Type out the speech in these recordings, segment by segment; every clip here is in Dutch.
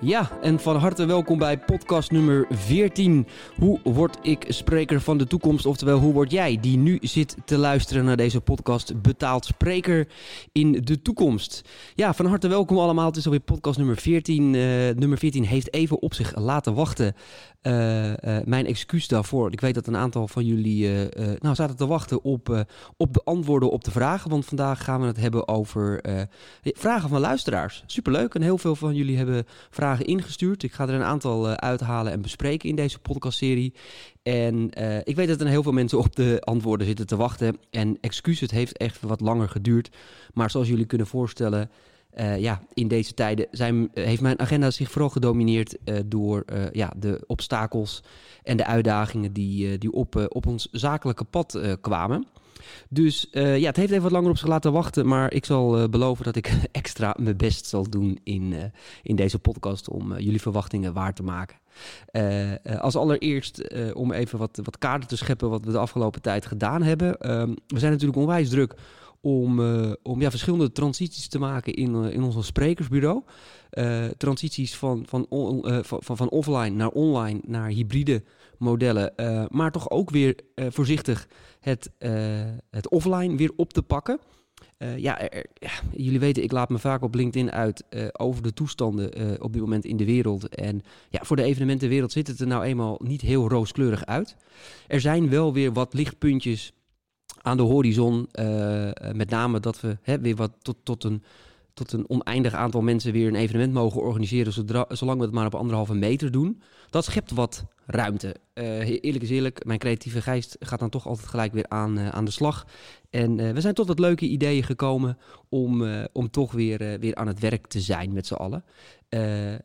Ja, en van harte welkom bij podcast nummer 14. Hoe word ik spreker van de toekomst? Oftewel, hoe word jij die nu zit te luisteren naar deze podcast betaald spreker in de toekomst? Ja, van harte welkom allemaal. Het is alweer podcast nummer 14. Uh, nummer 14 heeft even op zich laten wachten. Uh, uh, mijn excuus daarvoor. Ik weet dat een aantal van jullie nou, zaten te wachten op, op de antwoorden op de vragen. Want vandaag gaan we het hebben over vragen van luisteraars. Superleuk en heel veel van jullie hebben vragen ingestuurd. Ik ga er een aantal uh, uithalen en bespreken in deze podcastserie. En uh, ik weet dat er heel veel mensen op de antwoorden zitten te wachten. En excuus, het heeft echt wat langer geduurd. Maar zoals jullie kunnen voorstellen, uh, ja, in deze tijden zijn, heeft mijn agenda zich vooral gedomineerd door ja, de obstakels en de uitdagingen die, die op, op ons zakelijke pad kwamen. Dus uh, ja, het heeft even wat langer op zich laten wachten. Maar ik zal uh, beloven dat ik extra mijn best zal doen in, uh, in deze podcast om jullie verwachtingen waar te maken. als allereerst om even wat, wat kaarten te scheppen wat we de afgelopen tijd gedaan hebben. Ehm, we zijn natuurlijk onwijs druk om, om ja, verschillende transities te maken in, in ons sprekersbureau. Transities van, van, van, van, offline naar online, naar hybride modellen. maar toch ook weer voorzichtig het, het offline weer op te pakken. ja, er, ja, jullie weten, ik laat me vaak op LinkedIn uit over de toestanden op dit moment in de wereld. En ja, voor de evenementenwereld ziet het er nou eenmaal niet heel rooskleurig uit. Er zijn wel weer wat lichtpuntjes aan de horizon. Met name dat we hè, weer wat tot, tot, een, tot een oneindig aantal mensen weer een evenement mogen organiseren. Zolang we het maar op anderhalve meter doen. Dat schept wat ruimte. Uh, eerlijk is eerlijk, mijn creatieve geest gaat dan toch altijd gelijk weer aan, uh, aan de slag. En we zijn tot wat leuke ideeën gekomen om, om toch weer, weer aan het werk te zijn met z'n allen.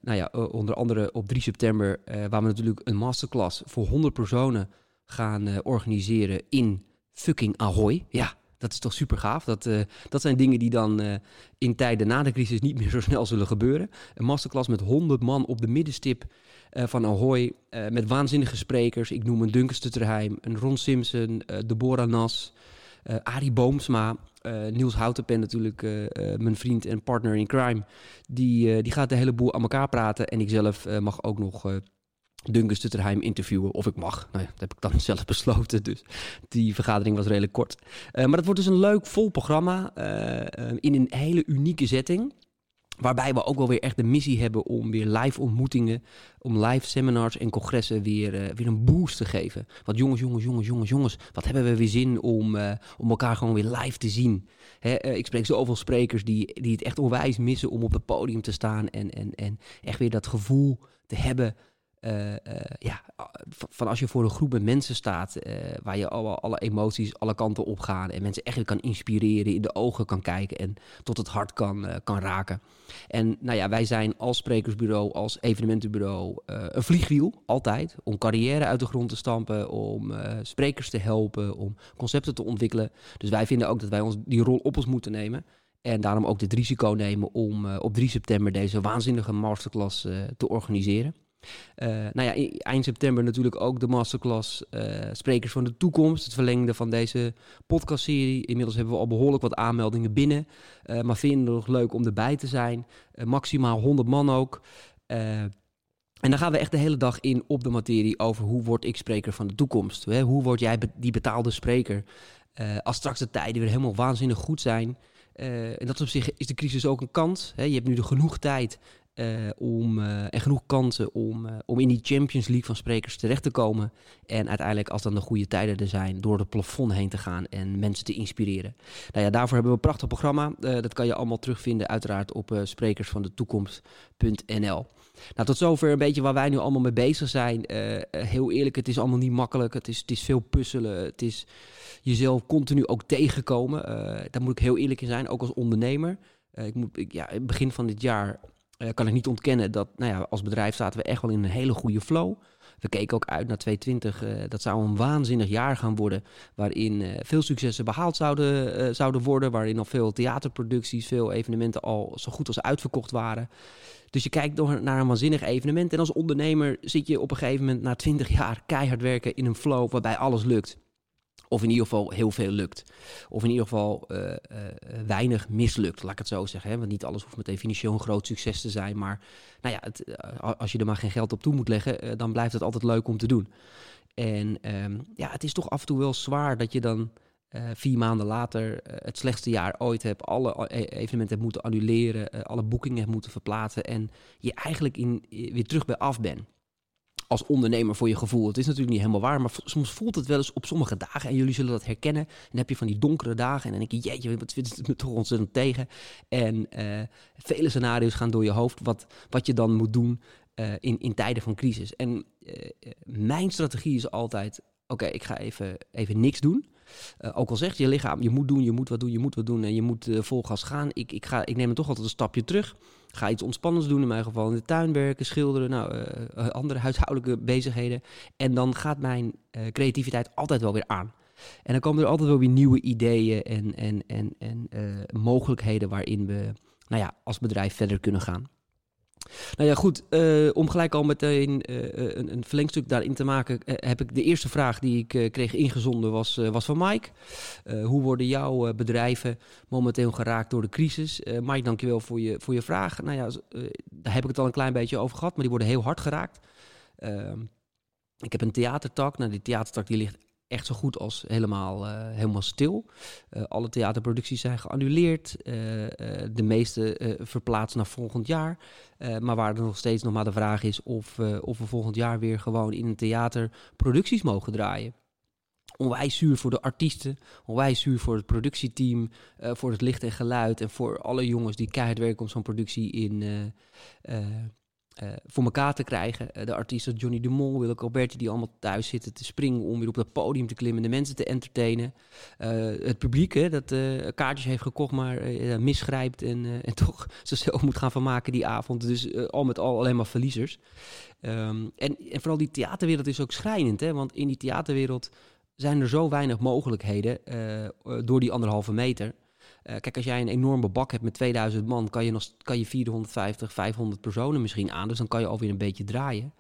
nou ja, onder andere op 3 september, waar we natuurlijk een masterclass voor 100 personen gaan organiseren in fucking Ahoy. Ja, dat is toch super gaaf. Dat, uh, dat zijn dingen die dan uh, in tijden na de crisis niet meer zo snel zullen gebeuren. Een masterclass met 100 man op de middenstip uh, van Ahoy. met waanzinnige sprekers. Ik noem een Duncan Stutterheim, een Ron Simpson, Deborah Nas, Arie Boomsma. Niels Houtenpen natuurlijk, mijn vriend en partner in crime. Die, die gaat de hele boel aan elkaar praten. En ik zelf mag ook nog Duncan Stutterheim interviewen. Of ik mag. Nou ja, dat heb ik dan zelf besloten. Dus die vergadering was redelijk kort. Uh, maar dat wordt dus een leuk, vol programma. Uh, in een hele unieke setting. Waarbij we ook wel weer echt de missie hebben om weer live ontmoetingen, om live seminars en congressen weer, weer een boost te geven. Want jongens, jongens, jongens, jongens, jongens, wat hebben we weer zin om, om elkaar gewoon weer live te zien. Hè, ik spreek zoveel sprekers die, die het echt onwijs missen om op het podium te staan en, en, en echt weer dat gevoel te hebben uh, uh, ja, van als je voor een groep met mensen staat, uh, waar je alle, alle emoties alle kanten op gaan en mensen echt kan inspireren, in de ogen kan kijken en tot het hart kan, kan raken. En nou ja, wij zijn als sprekersbureau, als evenementenbureau een vliegwiel, altijd, om carrière uit de grond te stampen, om sprekers te helpen, om concepten te ontwikkelen. Dus wij vinden ook dat wij ons die rol op ons moeten nemen. En daarom ook dit risico nemen om op 3 september deze waanzinnige masterclass te organiseren. Uh, nou ja, eind september natuurlijk ook de masterclass uh, Sprekers van de Toekomst. Het verlengde van deze podcastserie. Inmiddels hebben we al behoorlijk wat aanmeldingen binnen. Uh, maar vinden het nog leuk om erbij te zijn. maximaal 100 man ook. en dan gaan we echt de hele dag in op de materie over hoe word ik spreker van de toekomst. Hè? Hoe word jij die betaalde spreker? als straks de tijden weer helemaal waanzinnig goed zijn. en dat op zich is de crisis ook een kans. Hè? Je hebt nu de genoeg tijd uh, om, uh, en genoeg kansen om, uh, om in die Champions League van sprekers terecht te komen. En uiteindelijk, als dan de goede tijden er zijn, door het plafond heen te gaan en mensen te inspireren. Nou ja, daarvoor hebben we een prachtig programma. dat kan je allemaal terugvinden, uiteraard op sprekersvandetoekomst.nl. Nou, tot zover een beetje waar wij nu allemaal mee bezig zijn. heel eerlijk, het is allemaal niet makkelijk. Het is, het is veel puzzelen. Het is jezelf continu ook tegenkomen. daar moet ik heel eerlijk in zijn, ook als ondernemer. ik moet, ja, begin van dit jaar kan ik niet ontkennen dat nou ja, als bedrijf zaten we echt wel in een hele goede flow. We keken ook uit naar 2020. Uh, dat zou een waanzinnig jaar gaan worden. Waarin uh, veel successen behaald zouden, zouden worden. Waarin al veel theaterproducties, veel evenementen al zo goed als uitverkocht waren. Dus je kijkt door naar een waanzinnig evenement. En als ondernemer zit je op een gegeven moment na 20 jaar keihard werken in een flow waarbij alles lukt. Of in ieder geval heel veel lukt. Of in ieder geval uh, uh, weinig mislukt, laat ik het zo zeggen. Hè? Want niet alles hoeft meteen financieel een groot succes te zijn. Maar nou ja, het, als je er maar geen geld op toe moet leggen, dan blijft het altijd leuk om te doen. En um, ja, het is toch af en toe wel zwaar dat je dan vier maanden later het slechtste jaar ooit hebt. Alle evenementen hebt moeten annuleren, alle boekingen hebt moeten verplaatsen. En je eigenlijk in, weer terug bij af bent als ondernemer voor je gevoel. Het is natuurlijk niet helemaal waar, maar soms voelt het wel eens op sommige dagen. En jullie zullen dat herkennen. Dan heb je van die donkere dagen en dan denk je, jeetje, wat vindt het me toch ontzettend tegen. En uh, vele scenario's gaan door je hoofd wat, wat je dan moet doen uh, in, in tijden van crisis. En uh, mijn strategie is altijd, oké, ik ga even, even niks doen. Uh, ook al zegt je lichaam, je moet doen, je moet wat doen, je moet wat doen en je moet uh, vol gas gaan. Ik, ik, ga, ik neem er toch altijd een stapje terug. Ga iets ontspannends doen, in mijn geval in de tuin werken, schilderen, nou, uh, andere huishoudelijke bezigheden. En dan gaat mijn creativiteit altijd wel weer aan. En dan komen er altijd wel weer nieuwe ideeën en, en, en, en mogelijkheden waarin we nou ja, als bedrijf verder kunnen gaan. Nou ja, goed. Uh, om gelijk al meteen uh, een, een, verlengstuk daarin te maken, heb ik de eerste vraag die ik kreeg ingezonden was, was van Mike. hoe worden jouw bedrijven momenteel geraakt door de crisis? Mike, dankjewel voor je, voor je vraag. Nou ja, daar heb ik het al een klein beetje over gehad, maar die worden heel hard geraakt. Ehm, ik heb een theatertak. Nou, die theatertak die ligt echt zo goed als helemaal, uh, helemaal stil. Uh, alle theaterproducties zijn geannuleerd. Uh, de meeste verplaatst naar volgend jaar. maar waar er nog steeds nog maar de vraag is of, of we volgend jaar weer gewoon in een theater producties mogen draaien. Onwijs zuur voor de artiesten, onwijs zuur voor het productieteam, voor het licht en geluid en voor alle jongens die keihard werken om zo'n productie in, uh, voor elkaar te krijgen. Uh, de artiesten Johnny de Mol, Willem Alberti, die allemaal thuis zitten te springen om weer op dat podium te klimmen, de mensen te entertainen. Uh, het publiek hè, dat kaartjes heeft gekocht, maar misgrijpt en, en toch zichzelf moet gaan vermaken die avond. Dus al met al alleen maar verliezers. Um, en, en vooral die theaterwereld is ook schrijnend, hè, want in die theaterwereld zijn er zo weinig mogelijkheden door die anderhalve meter. Uh, kijk, als jij een enorme bak hebt met 2000 man, kan je, nog, kan je 450, 500 personen misschien aan. Dus dan kan je alweer een beetje draaien.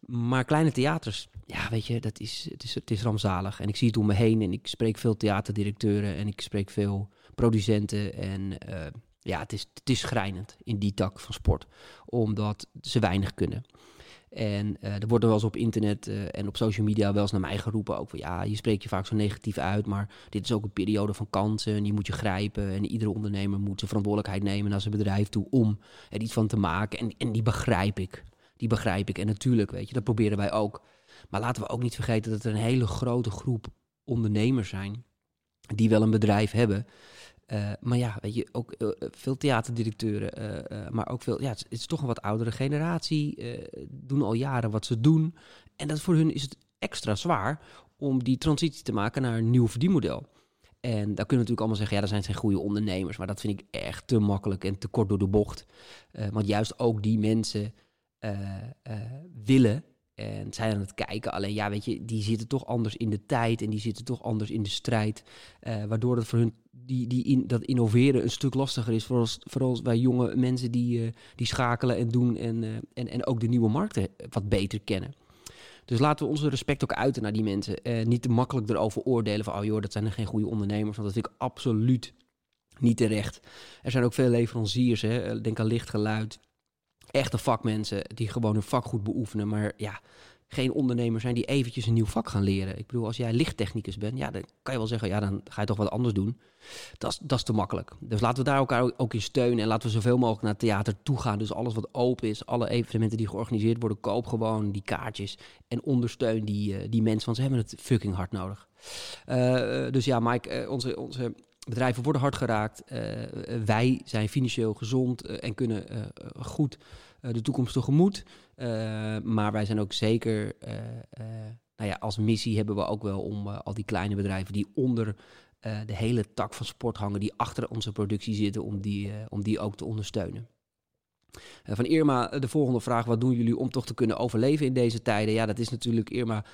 Maar kleine theaters, ja, weet je, dat is, het, is, het is rampzalig. En ik zie het om me heen en ik spreek veel theaterdirecteuren en ik spreek veel producenten. En uh, ja, het is, het is schrijnend in die tak van sport, omdat ze weinig kunnen. En uh, er wordt er wel eens op internet uh, en op social media wel eens naar mij geroepen. Ook van ja, je spreekt je vaak zo negatief uit. Maar dit is ook een periode van kansen. En die moet je grijpen. En iedere ondernemer moet zijn verantwoordelijkheid nemen naar zijn bedrijf toe om er iets van te maken. En, en die begrijp ik. Die begrijp ik. En natuurlijk, weet je, dat proberen wij ook. Maar laten we ook niet vergeten dat er een hele grote groep ondernemers zijn. Die wel een bedrijf hebben. Uh, maar ja, weet je, ook uh, veel theaterdirecteuren, maar ook veel, ja, het, is toch een wat oudere generatie, doen al jaren wat ze doen. En dat voor hun is het extra zwaar om die transitie te maken naar een nieuw verdienmodel. En daar kunnen natuurlijk allemaal zeggen, ja, dat zijn geen goede ondernemers, maar dat vind ik echt te makkelijk en te kort door de bocht. want juist ook die mensen willen en zijn aan het kijken. Alleen ja, weet je, die zitten toch anders in de tijd en die zitten toch anders in de strijd. Uh, waardoor het voor hun die, die in, dat innoveren een stuk lastiger is. Vooral, vooral bij jonge mensen die, uh, die schakelen en doen en, uh, en, en ook de nieuwe markten wat beter kennen. Dus laten we onze respect ook uiten naar die mensen. niet te makkelijk erover oordelen van, oh joh, dat zijn er geen goede ondernemers. Want dat vind ik absoluut niet terecht. Er zijn ook veel leveranciers, hè. denk aan lichtgeluid echte vakmensen die gewoon hun vak goed beoefenen. Maar ja, geen ondernemers zijn die eventjes een nieuw vak gaan leren. Ik bedoel, als jij lichttechnicus bent, ja, dan kan je wel zeggen, ja, dan ga je toch wat anders doen. Dat is, te makkelijk. Dus laten we daar elkaar ook in steunen en laten we zoveel mogelijk naar theater toe gaan. Dus alles wat open is, alle evenementen die georganiseerd worden, koop gewoon die kaartjes en ondersteun die, uh, die mensen, want ze hebben het fucking hard nodig. Uh, dus ja, Mike, onze, onze bedrijven worden hard geraakt. wij zijn financieel gezond en kunnen goed de toekomst tegemoet. maar wij zijn ook zeker, nou ja, als missie hebben we ook wel om al die kleine bedrijven die onder de hele tak van sport hangen, die achter onze productie zitten, om die, om die ook te ondersteunen. van Irma, de volgende vraag: wat doen jullie om toch te kunnen overleven in deze tijden? Ja, dat is natuurlijk Irma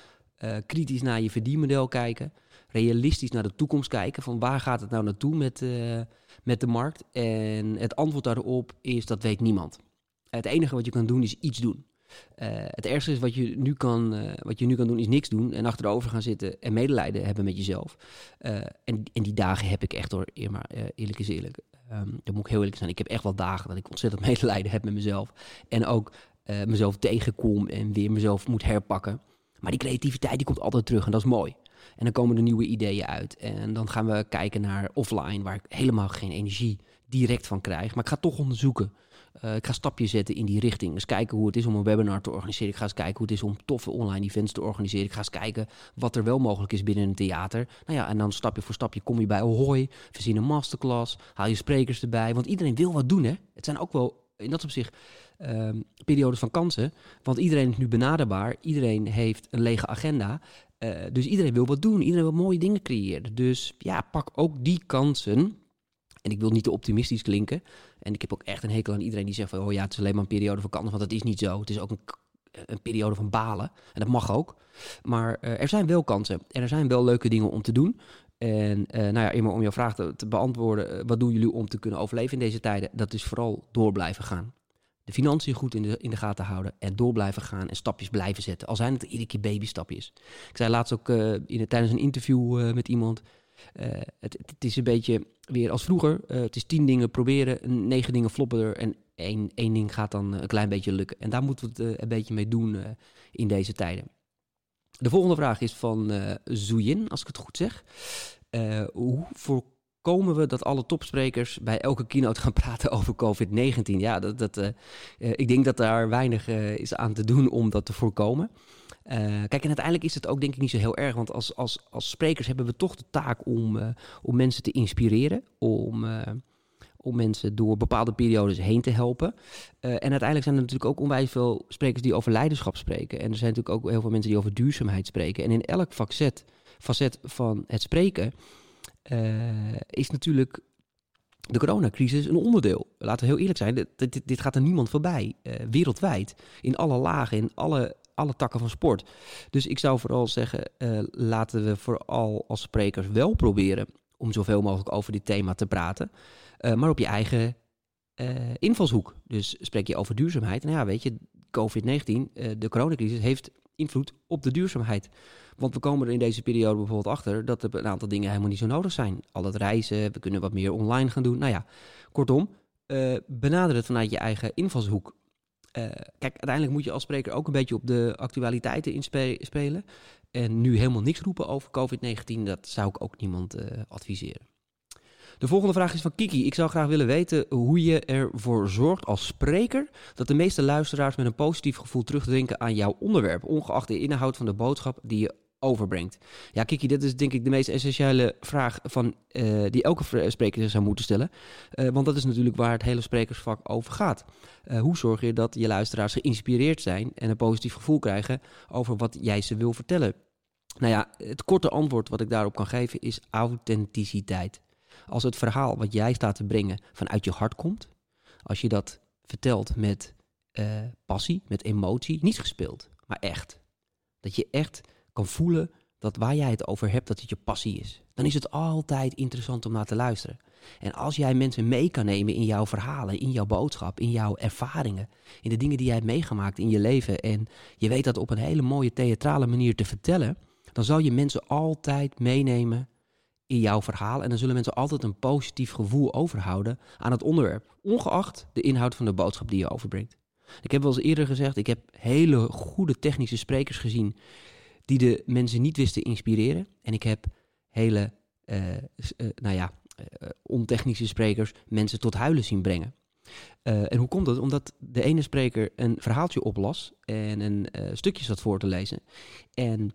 kritisch naar je verdienmodel kijken realistisch naar de toekomst kijken. Van waar gaat het nou naartoe met, uh, met de markt? En het antwoord daarop is dat weet niemand. Het enige wat je kan doen is iets doen. het ergste is wat je, nu kan, wat je nu kan doen, is niks doen en achterover gaan zitten en medelijden hebben met jezelf. en, en die dagen heb ik echt hoor, eerlijk is eerlijk. Um, dat moet ik heel eerlijk zijn. Ik heb echt wel dagen dat ik ontzettend medelijden heb met mezelf. En ook mezelf tegenkom en weer mezelf moet herpakken. Maar die creativiteit die komt altijd terug en dat is mooi. En dan komen er nieuwe ideeën uit. En dan gaan we kijken naar offline, waar ik helemaal geen energie direct van krijg. Maar ik ga toch onderzoeken. Uh, ik ga stapjes zetten in die richting. Dus kijken hoe het is om een webinar te organiseren. Ik ga eens kijken hoe het is om toffe online events te organiseren. Ik ga eens kijken wat er wel mogelijk is binnen een theater. Nou ja, en dan stapje voor stapje kom je bij Ahoy. Verzin een masterclass. Haal je sprekers erbij. Want iedereen wil wat doen, hè. Het zijn ook wel in dat opzicht um, periodes van kansen. Want iedereen is nu benaderbaar. Iedereen heeft een lege agenda. Uh, dus iedereen wil wat doen. Iedereen wil mooie dingen creëren. Dus ja, pak ook die kansen. En ik wil niet te optimistisch klinken. En ik heb ook echt een hekel aan iedereen die zegt van... oh ja, het is alleen maar een periode van kansen. Want dat is niet zo. Het is ook een, een periode van balen. En dat mag ook. Maar uh, er zijn wel kansen. En er zijn wel leuke dingen om te doen. En uh, nou ja, eenmaal om jouw vraag te, beantwoorden... wat doen jullie om te kunnen overleven in deze tijden? Dat is vooral door blijven gaan de financiën goed in de, in de gaten houden en door blijven gaan en stapjes blijven zetten. Al zijn het iedere keer babystapjes. Ik zei laatst ook uh, in, tijdens een interview met iemand. Het, het, is een beetje weer als vroeger. het is tien dingen proberen, negen dingen floppen er en één, één ding gaat dan een klein beetje lukken. En daar moeten we het een beetje mee doen in deze tijden. De volgende vraag is van uh, Zoeyin, als ik het goed zeg. hoe voor voorkomen we dat alle topsprekers bij elke keynote gaan praten over COVID-19? Ja, dat, dat, uh, ik denk dat daar weinig is aan te doen om dat te voorkomen. Kijk, en uiteindelijk is het ook denk ik niet zo heel erg, want als, als, als sprekers hebben we toch de taak om, om mensen te inspireren, om, om mensen door bepaalde periodes heen te helpen. en uiteindelijk zijn er natuurlijk ook onwijs veel sprekers die over leiderschap spreken. En er zijn natuurlijk ook heel veel mensen die over duurzaamheid spreken. En in elk facet, facet van het spreken uh, is natuurlijk de coronacrisis een onderdeel. Laten we heel eerlijk zijn, dit, dit, gaat er niemand voorbij. Uh, wereldwijd, in alle lagen, in alle, alle takken van sport. Dus ik zou vooral zeggen, laten we vooral als sprekers wel proberen om zoveel mogelijk over dit thema te praten. Maar op je eigen invalshoek. Dus spreek je over duurzaamheid. Nou ja, weet je, COVID-19, de coronacrisis, heeft invloed op de duurzaamheid. Want we komen er in deze periode bijvoorbeeld achter dat er een aantal dingen helemaal niet zo nodig zijn. Al het reizen, we kunnen wat meer online gaan doen. Nou ja, kortom, benader het vanuit je eigen invalshoek. Kijk, uiteindelijk moet je als spreker ook een beetje op de actualiteiten inspelen. En nu helemaal niks roepen over COVID-19, dat zou ik ook niemand adviseren. De volgende vraag is van Kiki. Ik zou graag willen weten hoe je ervoor zorgt als spreker dat de meeste luisteraars met een positief gevoel terugdenken aan jouw onderwerp, ongeacht de inhoud van de boodschap die je overbrengt. Ja, Kiki, dit is denk ik de meest essentiële vraag van, uh, die elke spreker zou moeten stellen. Uh, want dat is natuurlijk waar het hele sprekersvak over gaat. Uh, hoe zorg je dat je luisteraars geïnspireerd zijn en een positief gevoel krijgen over wat jij ze wil vertellen? Nou ja, het korte antwoord wat ik daarop kan geven is authenticiteit. Als het verhaal wat jij staat te brengen vanuit je hart komt, als je dat vertelt met passie, met emotie, niet gespeeld, maar echt. Dat je echt kan voelen dat waar jij het over hebt, dat het je passie is. Dan is het altijd interessant om naar te luisteren. En als jij mensen mee kan nemen in jouw verhalen, in jouw boodschap, in jouw ervaringen, in de dingen die jij hebt meegemaakt in je leven en je weet dat op een hele mooie theatrale manier te vertellen, dan zal je mensen altijd meenemen in jouw verhaal en dan zullen mensen altijd een positief gevoel overhouden aan het onderwerp, ongeacht de inhoud van de boodschap die je overbrengt. Ik heb wel eens eerder gezegd, ik heb hele goede technische sprekers gezien die de mensen niet wisten inspireren. En ik heb hele, uh, uh, nou ja, uh, ontechnische sprekers mensen tot huilen zien brengen. en hoe komt dat? Omdat de ene spreker een verhaaltje oplas en een stukje zat voor te lezen. En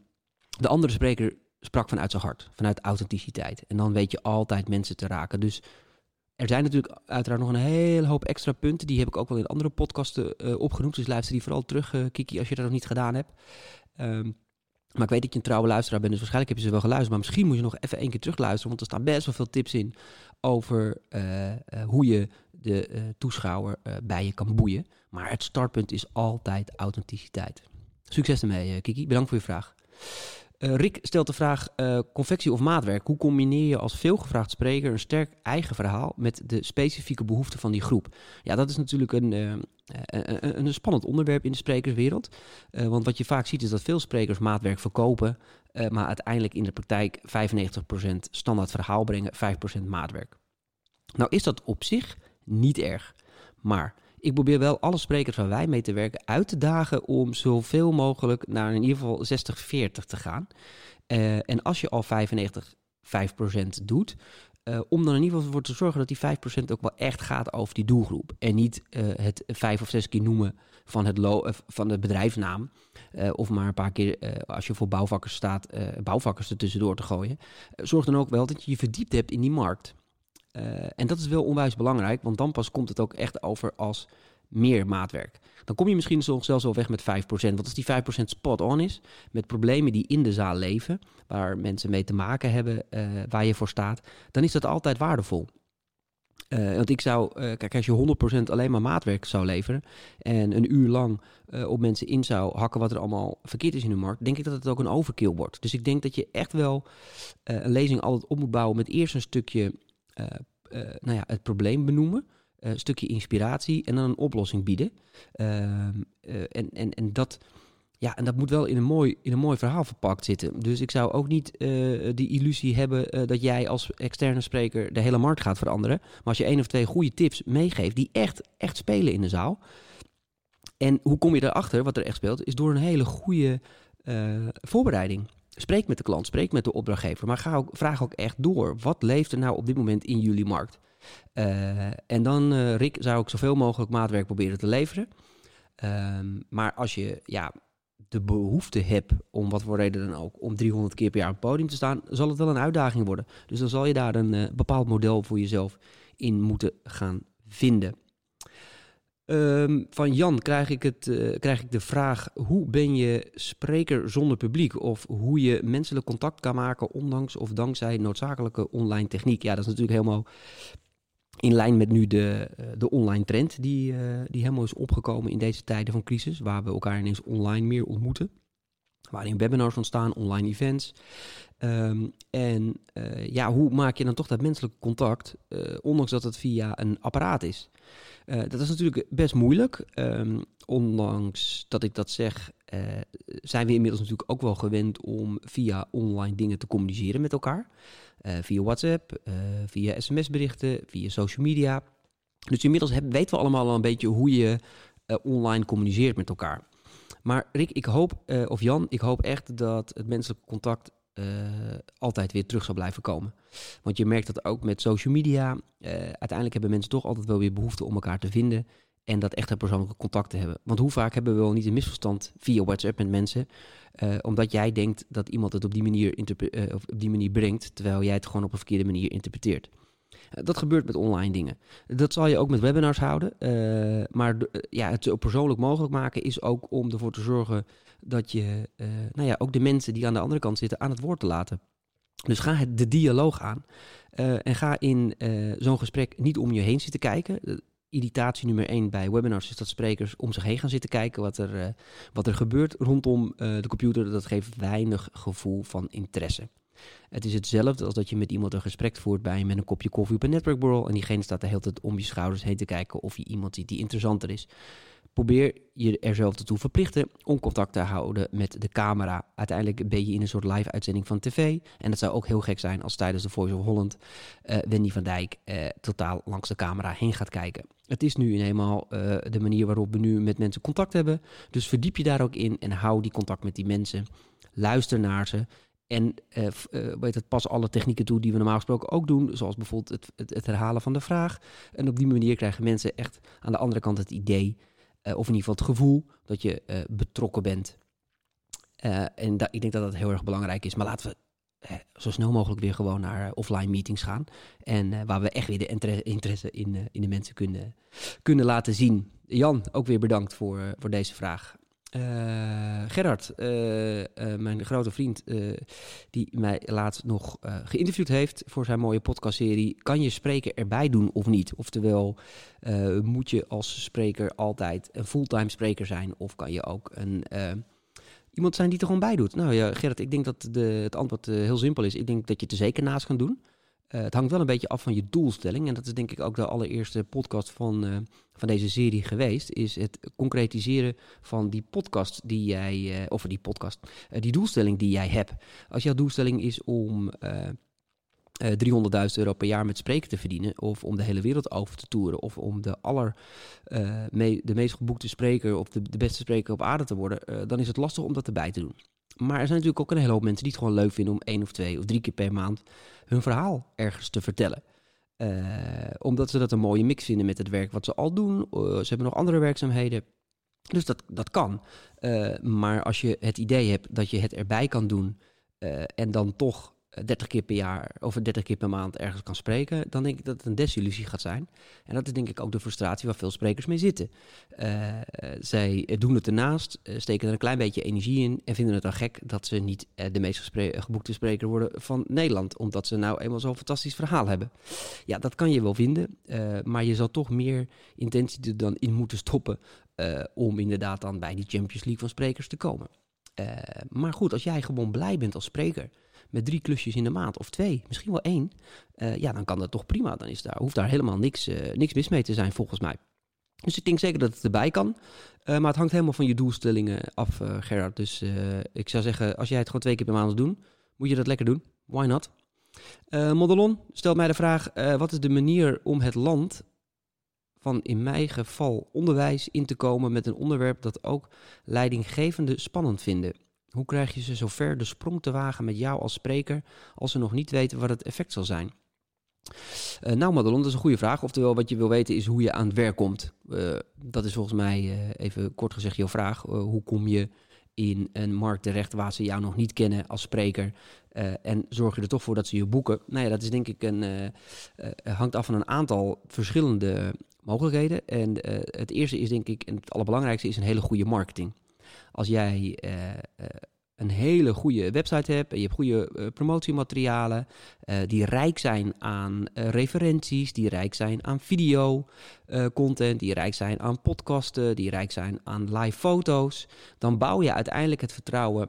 de andere spreker sprak vanuit zijn hart, vanuit authenticiteit. En dan weet je altijd mensen te raken. Dus er zijn natuurlijk uiteraard nog een hele hoop extra punten. Die heb ik ook wel in andere podcasten uh, opgenoemd. Dus luister die vooral terug, uh, Kiki, als je dat nog niet gedaan hebt. Um, maar ik weet dat je een trouwe luisteraar bent, dus waarschijnlijk heb je ze wel geluisterd. Maar misschien moet je nog even één keer terugluisteren, want er staan best wel veel tips in over uh, hoe je de toeschouwer bij je kan boeien. Maar het startpunt is altijd authenticiteit. Succes ermee, Kiki. Bedankt voor je vraag. Rick stelt de vraag: confectie of maatwerk? Hoe combineer je als veelgevraagd spreker een sterk eigen verhaal met de specifieke behoeften van die groep? Ja, dat is natuurlijk een, een, een spannend onderwerp in de sprekerswereld. want wat je vaak ziet is dat veel sprekers maatwerk verkopen, maar uiteindelijk in de praktijk 95% standaard verhaal brengen, 5% maatwerk. Nou is dat op zich niet erg. Maar ik probeer wel alle sprekers waar wij mee te werken uit te dagen om zoveel mogelijk naar in ieder geval 60-40 te gaan. Uh, en als je al 95, 5% doet, uh, om dan in ieder geval voor te zorgen dat die 5% ook wel echt gaat over die doelgroep. En niet uh, het vijf of zes keer noemen van, het lo van de bedrijfsnaam. of maar een paar keer, als je voor bouwvakkers staat, bouwvakkers er tussendoor te gooien. zorg dan ook wel dat je je verdiept hebt in die markt. Uh, en dat is wel onwijs belangrijk, want dan pas komt het ook echt over als meer maatwerk. Dan kom je misschien zelfs wel weg met 5%. Want als die 5% spot on is, met problemen die in de zaal leven, waar mensen mee te maken hebben, uh, waar je voor staat, dan is dat altijd waardevol. Uh, want ik zou, kijk, als je 100% alleen maar maatwerk zou leveren en een uur lang op mensen in zou hakken wat er allemaal verkeerd is in de markt, denk ik dat het ook een overkill wordt. Dus ik denk dat je echt wel een lezing altijd op moet bouwen met eerst een stukje uh, nou ja, het probleem benoemen. een stukje inspiratie en dan een oplossing bieden. Ehm, en, en, en, dat, ja, en dat moet wel in een, mooi, in een mooi verhaal verpakt zitten. Dus ik zou ook niet die illusie hebben dat jij als externe spreker de hele markt gaat veranderen. Maar als je één of twee goede tips meegeeft die echt, echt spelen in de zaal. En hoe kom je erachter wat er echt speelt? Is door een hele goede voorbereiding. Spreek met de klant, spreek met de opdrachtgever, maar ga ook, vraag ook echt door. Wat leeft er nou op dit moment in jullie markt? Uh, en dan, uh, Rick, zou ik zoveel mogelijk maatwerk proberen te leveren. Um, maar als je ja, de behoefte hebt, om wat voor reden dan ook, om 300 keer per jaar op het podium te staan, zal het wel een uitdaging worden. Dus dan zal je daar een uh, bepaald model voor jezelf in moeten gaan vinden. Um, van Jan krijg ik, het, uh, krijg ik de vraag: hoe ben je spreker zonder publiek? Of hoe je menselijk contact kan maken, ondanks of dankzij noodzakelijke online techniek? Ja, dat is natuurlijk helemaal in lijn met nu de, uh, de online trend, die, uh, die helemaal is opgekomen in deze tijden van crisis, waar we elkaar ineens online meer ontmoeten. Waarin webinars ontstaan, online events. Um, en ja, hoe maak je dan toch dat menselijke contact, ondanks dat het via een apparaat is? Uh, dat is natuurlijk best moeilijk. Um, ondanks dat ik dat zeg, zijn we inmiddels natuurlijk ook wel gewend om via online dingen te communiceren met elkaar. Via WhatsApp, via sms-berichten, via social media. Dus inmiddels heb, weten we allemaal al een beetje hoe je online communiceert met elkaar. Maar Rick, ik hoop, of Jan, ik hoop echt dat het menselijke contact uh, altijd weer terug zal blijven komen. Want je merkt dat ook met social media. Uh, uiteindelijk hebben mensen toch altijd wel weer behoefte om elkaar te vinden. En dat echte persoonlijke contact te hebben. Want hoe vaak hebben we wel niet een misverstand via WhatsApp met mensen. Omdat jij denkt dat iemand het op die, manier of op die manier brengt. Terwijl jij het gewoon op een verkeerde manier interpreteert. Dat gebeurt met online dingen. Dat zal je ook met webinars houden. Uh, maar ja, het zo persoonlijk mogelijk maken is ook om ervoor te zorgen dat je uh, nou ja, ook de mensen die aan de andere kant zitten aan het woord te laten. Dus ga het, de dialoog aan. En ga in zo'n gesprek niet om je heen zitten kijken. irritatie nummer één bij webinars is dat sprekers om zich heen gaan zitten kijken wat er, wat er gebeurt rondom de computer. Dat geeft weinig gevoel van interesse. Het is hetzelfde als dat je met iemand een gesprek voert bij met een kopje koffie op een netwerkborrel en diegene staat de hele tijd om je schouders heen te kijken of je iemand ziet die interessanter is. Probeer je er zelf toe verplichten om contact te houden met de camera. Uiteindelijk ben je in een soort live-uitzending van tv. En het zou ook heel gek zijn als tijdens de Voice of Holland uh, Wendy van Dijk uh, totaal langs de camera heen gaat kijken. Het is nu eenmaal uh, de manier waarop we nu met mensen contact hebben. Dus verdiep je daar ook in en hou die contact met die mensen. Luister naar ze en uh, weet het, pas alle technieken toe die we normaal gesproken ook doen. Zoals bijvoorbeeld het, het, het, herhalen van de vraag. En op die manier krijgen mensen echt aan de andere kant het idee, uh, of in ieder geval het gevoel, dat je betrokken bent. en ik denk dat dat heel erg belangrijk is. Maar laten we zo snel mogelijk weer gewoon naar offline meetings gaan. En waar we echt weer de interesse, interesse in, in de mensen kunnen, kunnen laten zien. Jan, ook weer bedankt voor, voor deze vraag. Uh, Gerard, uh, uh, mijn grote vriend, die mij laatst nog geïnterviewd heeft voor zijn mooie podcastserie. Kan je spreker erbij doen of niet? Oftewel, moet je als spreker altijd een fulltime spreker zijn? Of kan je ook een iemand zijn die er gewoon bij doet. Nou ja, Gerrit, ik denk dat de, het antwoord heel simpel is. Ik denk dat je het er zeker naast kan doen. Het hangt wel een beetje af van je doelstelling. En dat is denk ik ook de allereerste podcast van, van deze serie geweest. Is het concretiseren van die podcast die jij, of die podcast, die doelstelling die jij hebt. Als jouw doelstelling is om 300.000 eh, euro per jaar met spreken te verdienen, of om de hele wereld over te toeren, of om de, aller, uh, de meest geboekte spreker of de, de beste spreker op aarde te worden, uh, dan is het lastig om dat erbij te doen. Maar er zijn natuurlijk ook een hele hoop mensen die het gewoon leuk vinden om één of twee of drie keer per maand hun verhaal ergens te vertellen. omdat ze dat een mooie mix vinden met het werk wat ze al doen. ze hebben nog andere werkzaamheden. Dus dat, dat kan. maar als je het idee hebt dat je het erbij kan doen en dan toch 30 keer per jaar of 30 keer per maand ergens kan spreken, dan denk ik dat het een desillusie gaat zijn. En dat is denk ik ook de frustratie waar veel sprekers mee zitten. Uh, zij doen het ernaast, eh, steken er een klein beetje energie in en vinden het dan gek dat ze niet de meest geboekte spreker worden van Nederland, omdat ze nou eenmaal zo'n fantastisch verhaal hebben. Ja, dat kan je wel vinden, maar je zal toch meer intentie er dan in moeten stoppen om inderdaad dan bij die Champions League van sprekers te komen. maar goed, als jij gewoon blij bent als spreker met drie klusjes in de maand of twee, misschien wel één, uh, ja, dan kan dat toch prima. Dan is daar, hoeft daar helemaal niks, uh, niks mis mee te zijn, volgens mij. Dus ik denk zeker dat het erbij kan. Uh, maar het hangt helemaal van je doelstellingen af, Gerard. Dus ik zou zeggen, als jij het gewoon twee keer per maand doen, moet je dat lekker doen. Why not? Modelon stelt mij de vraag: wat is de manier om het land van in mijn geval onderwijs in te komen met een onderwerp dat ook leidinggevende spannend vinden? Hoe krijg je ze zover de sprong te wagen met jou als spreker als ze nog niet weten wat het effect zal zijn? Uh, nou, Madelon, dat is een goede vraag. Oftewel, wat je wil weten is hoe je aan het werk komt. Uh, dat is volgens mij, uh, even kort gezegd, jouw vraag. hoe kom je in een markt terecht waar ze jou nog niet kennen als spreker? en zorg je er toch voor dat ze je boeken? Nou ja, dat is denk ik een, hangt af van een aantal verschillende mogelijkheden. En het eerste is denk ik, en het allerbelangrijkste is een hele goede marketing. Als jij eh, eh, een hele goede website hebt en je hebt goede uh, promotiematerialen die rijk zijn aan referenties, die rijk zijn aan video content, die rijk zijn aan podcasten, die rijk zijn aan live foto's, dan bouw je uiteindelijk het vertrouwen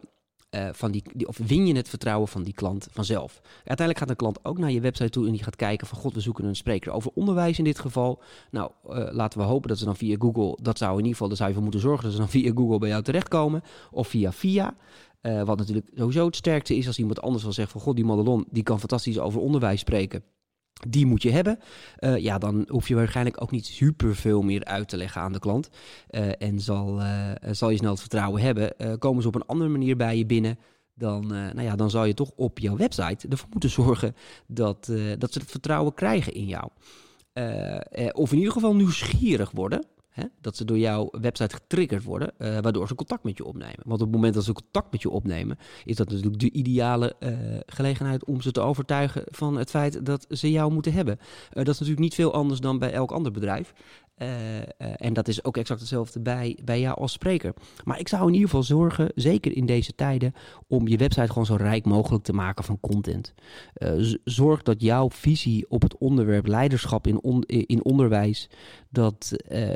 uh, van die, die, of win je het vertrouwen van die klant vanzelf. Uiteindelijk gaat een klant ook naar je website toe en die gaat kijken van god, we zoeken een spreker over onderwijs in dit geval. Nou, uh, laten we hopen dat ze dan via Google, dat zou in ieder geval, daar zou je voor moeten zorgen dat ze dan via Google bij jou terechtkomen. Of via via. Uh, wat natuurlijk sowieso het sterkste is als iemand anders wel zegt van god, die Madelon, die kan fantastisch over onderwijs spreken die moet je hebben. Uh, ja, dan hoef je waarschijnlijk ook niet super veel meer uit te leggen aan de klant. Uh, en zal, uh, zal je snel het vertrouwen hebben. komen ze op een andere manier bij je binnen, dan, nou ja, dan zal je toch op jouw website ervoor moeten zorgen dat, dat ze het vertrouwen krijgen in jou. of in ieder geval nieuwsgierig worden. Hè? Dat ze door jouw website getriggerd worden, uh, waardoor ze contact met je opnemen. Want op het moment dat ze contact met je opnemen, is dat natuurlijk de ideale uh, gelegenheid om ze te overtuigen van het feit dat ze jou moeten hebben. Uh, dat is natuurlijk niet veel anders dan bij elk ander bedrijf. Uh, uh, en dat is ook exact hetzelfde bij, bij jou als spreker. Maar ik zou in ieder geval zorgen, zeker in deze tijden, om je website gewoon zo rijk mogelijk te maken van content. Uh, zorg dat jouw visie op het onderwerp leiderschap in, in onderwijs, dat,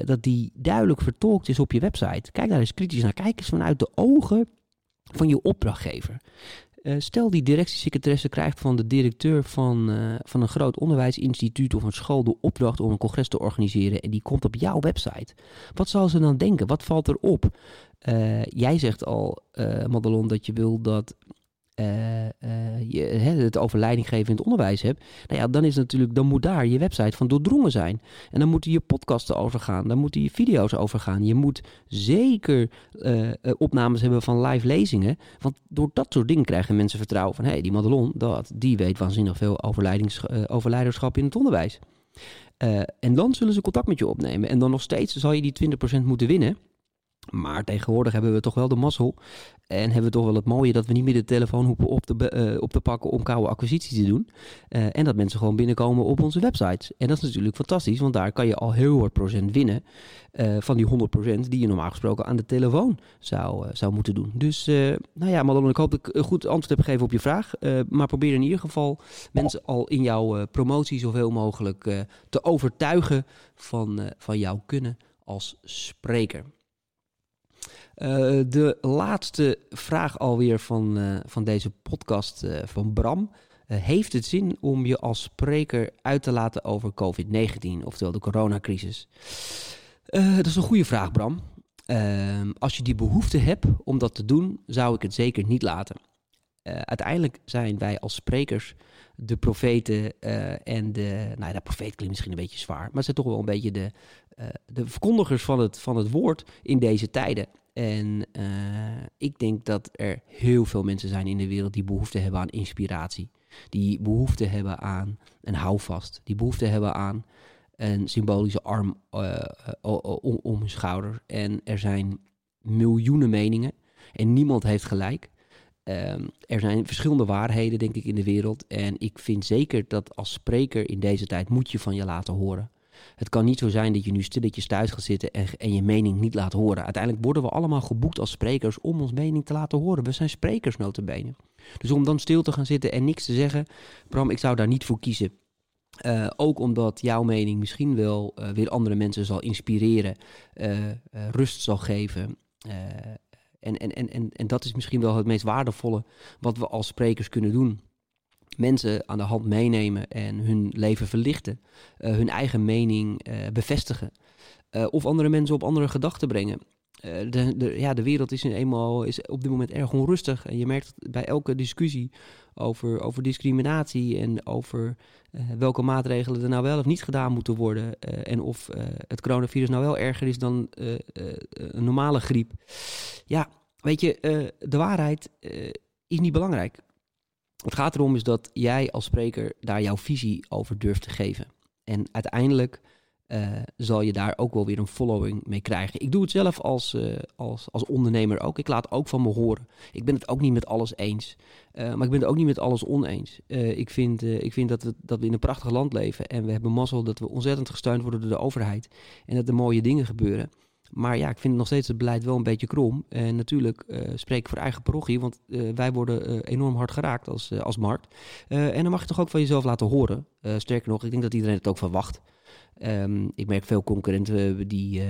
dat die duidelijk vertolkt is op je website. Kijk daar eens kritisch naar. Kijk eens vanuit de ogen van je opdrachtgever. Uh, stel die directiesecretaresse krijgt van de directeur van, uh, van een groot onderwijsinstituut of een school de opdracht om een congres te organiseren en die komt op jouw website. Wat zal ze dan denken? Wat valt erop? Uh, jij zegt al, Madelon, dat je wil dat uh, uh, het over leiding geven in het onderwijs hebt, nou ja, dan is natuurlijk, dan moet daar je website van doordrongen zijn. En dan moeten je podcasten overgaan, dan moeten je video's overgaan. Je moet zeker uh, opnames hebben van live lezingen, want door dat soort dingen krijgen mensen vertrouwen van, hé, hey, die Madelon, dat, die weet waanzinnig veel over, over leiderschap in het onderwijs. en dan zullen ze contact met je opnemen. En dan nog steeds zal je die 20% moeten winnen. Maar tegenwoordig hebben we toch wel de mazzel. En hebben we toch wel het mooie dat we niet meer de telefoon hoeven op te, uh, op te pakken om koude acquisitie te doen. Uh, en dat mensen gewoon binnenkomen op onze websites. En dat is natuurlijk fantastisch, want daar kan je al heel wat procent winnen. Uh, van die 100 procent die je normaal gesproken aan de telefoon zou, zou moeten doen. Dus nou ja, Madelon, ik hoop dat ik een goed antwoord heb gegeven op je vraag. maar probeer in ieder geval mensen al in jouw promotie zoveel mogelijk te overtuigen van, van jouw kunnen als spreker. De laatste vraag alweer van, van deze podcast van Bram. heeft het zin om je als spreker uit te laten over COVID-19, oftewel de coronacrisis? dat is een goede vraag, Bram. Ehm, als je die behoefte hebt om dat te doen, zou ik het zeker niet laten. Uiteindelijk zijn wij als sprekers de profeten en de. Nou, de profeet klinkt misschien een beetje zwaar, maar het zijn toch wel een beetje de, de verkondigers van het, van het woord in deze tijden. En ik denk dat er heel veel mensen zijn in de wereld die behoefte hebben aan inspiratie. Die behoefte hebben aan een houvast. Die behoefte hebben aan een symbolische arm uh, om, om hun schouder. En er zijn miljoenen meningen en niemand heeft gelijk. Um, er zijn verschillende waarheden, denk ik, in de wereld. En ik vind zeker dat als spreker in deze tijd moet je van je laten horen. Het kan niet zo zijn dat je nu stilletjes thuis gaat zitten en, en, je mening niet laat horen. Uiteindelijk worden we allemaal geboekt als sprekers om ons mening te laten horen. We zijn sprekers notabene. Dus om dan stil te gaan zitten en niks te zeggen, Bram, ik zou daar niet voor kiezen. Uh, ook omdat jouw mening misschien wel uh, weer andere mensen zal inspireren, uh, rust zal geven. en, en, en, en, en dat is misschien wel het meest waardevolle wat we als sprekers kunnen doen. Mensen aan de hand meenemen en hun leven verlichten, hun eigen mening bevestigen. of andere mensen op andere gedachten brengen. Eh, de, de, ja, de wereld is, eenmaal, is op dit moment erg onrustig. En je merkt bij elke discussie over, over discriminatie en over welke maatregelen er nou wel of niet gedaan moeten worden. En of het coronavirus nou wel erger is dan een normale griep. Ja, weet je, de waarheid is niet belangrijk. Het gaat erom is dat jij als spreker daar jouw visie over durft te geven. En uiteindelijk uh, zal je daar ook wel weer een following mee krijgen. Ik doe het zelf als, uh, als, als ondernemer ook. Ik laat ook van me horen. Ik ben het ook niet met alles eens. Uh, maar ik ben het ook niet met alles oneens. ik vind, ik vind dat, we, dat we in een prachtig land leven. En we hebben mazzel dat we ontzettend gesteund worden door de overheid. En dat er mooie dingen gebeuren. Maar ja, ik vind nog steeds het beleid wel een beetje krom. En natuurlijk spreek ik voor eigen parochie, want wij worden enorm hard geraakt als, als markt. en dan mag je toch ook van jezelf laten horen. sterker nog, ik denk dat iedereen het ook verwacht. Um, ik merk veel concurrenten die,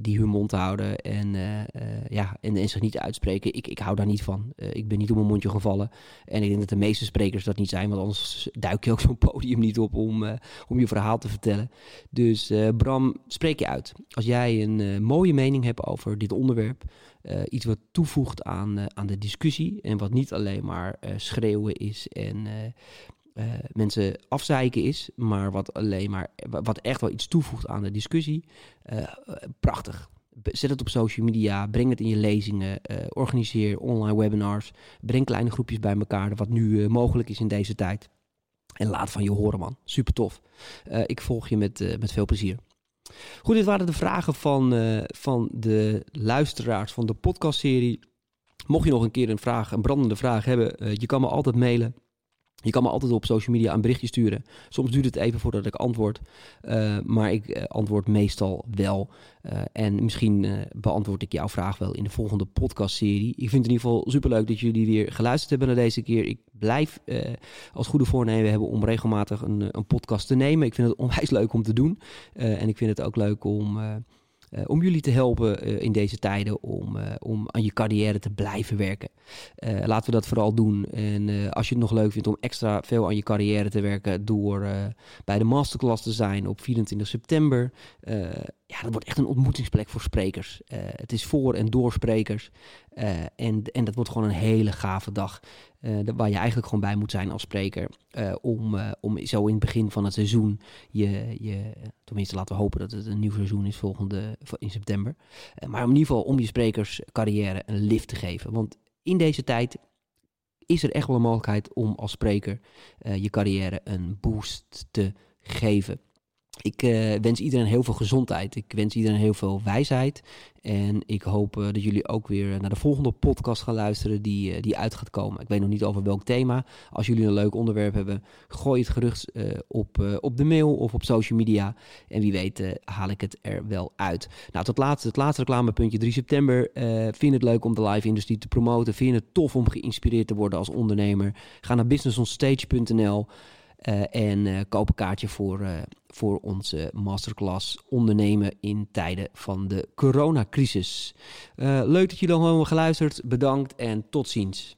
die hun mond houden en, ja, en, en, zich niet uitspreken. Ik, ik hou daar niet van. ik ben niet op mijn mondje gevallen. En ik denk dat de meeste sprekers dat niet zijn, want anders duik je ook zo'n podium niet op om, om je verhaal te vertellen. Dus Bram, spreek je uit. Als jij een mooie mening hebt over dit onderwerp, iets wat toevoegt aan, aan de discussie en wat niet alleen maar schreeuwen is en mensen afzeiken is, maar wat alleen maar wat echt wel iets toevoegt aan de discussie. Uh, prachtig. Zet het op social media, breng het in je lezingen, uh, organiseer online webinars, breng kleine groepjes bij elkaar, wat nu mogelijk is in deze tijd. En laat van je horen, man. Super tof. ik volg je met, met veel plezier. Goed, dit waren de vragen van, van de luisteraars van de podcastserie. Mocht je nog een keer een vraag, een brandende vraag hebben, je kan me altijd mailen je kan me altijd op social media een berichtje sturen. Soms duurt het even voordat ik antwoord. Uh, maar ik uh, antwoord meestal wel. Uh, en misschien beantwoord ik jouw vraag wel in de volgende podcastserie. Ik vind het in ieder geval superleuk dat jullie weer geluisterd hebben naar deze keer. Ik blijf als goede voornemen hebben om regelmatig een, een, podcast te nemen. Ik vind het onwijs leuk om te doen. en ik vind het ook leuk om om jullie te helpen uh, in deze tijden om, uh, om aan je carrière te blijven werken. laten we dat vooral doen. En als je het nog leuk vindt om extra veel aan je carrière te werken door bij de masterclass te zijn op 24 september. Ja, dat wordt echt een ontmoetingsplek voor sprekers. het is voor en door sprekers. en, en dat wordt gewoon een hele gave dag. Uh, waar je eigenlijk gewoon bij moet zijn als spreker. Om, om zo in het begin van het seizoen je, je. Tenminste, laten we hopen dat het een nieuw seizoen is volgende in september. maar in ieder geval om je sprekerscarrière een lift te geven. Want in deze tijd is er echt wel een mogelijkheid om als spreker je carrière een boost te geven. Ik uh, wens iedereen heel veel gezondheid. Ik wens iedereen heel veel wijsheid. En ik hoop uh, dat jullie ook weer naar de volgende podcast gaan luisteren die, uh, die uit gaat komen. Ik weet nog niet over welk thema. Als jullie een leuk onderwerp hebben, gooi het gerucht op, op de mail of op social media. En wie weet haal ik het er wel uit. Nou, tot laatste, het laatste reclamepuntje 3 september. vind het leuk om de live industrie te promoten? Vind je het tof om geïnspireerd te worden als ondernemer? Ga naar businessonstage.nl. en koop een kaartje voor, voor onze masterclass ondernemen in tijden van de coronacrisis. leuk dat jullie allemaal hebben geluisterd. Bedankt en tot ziens.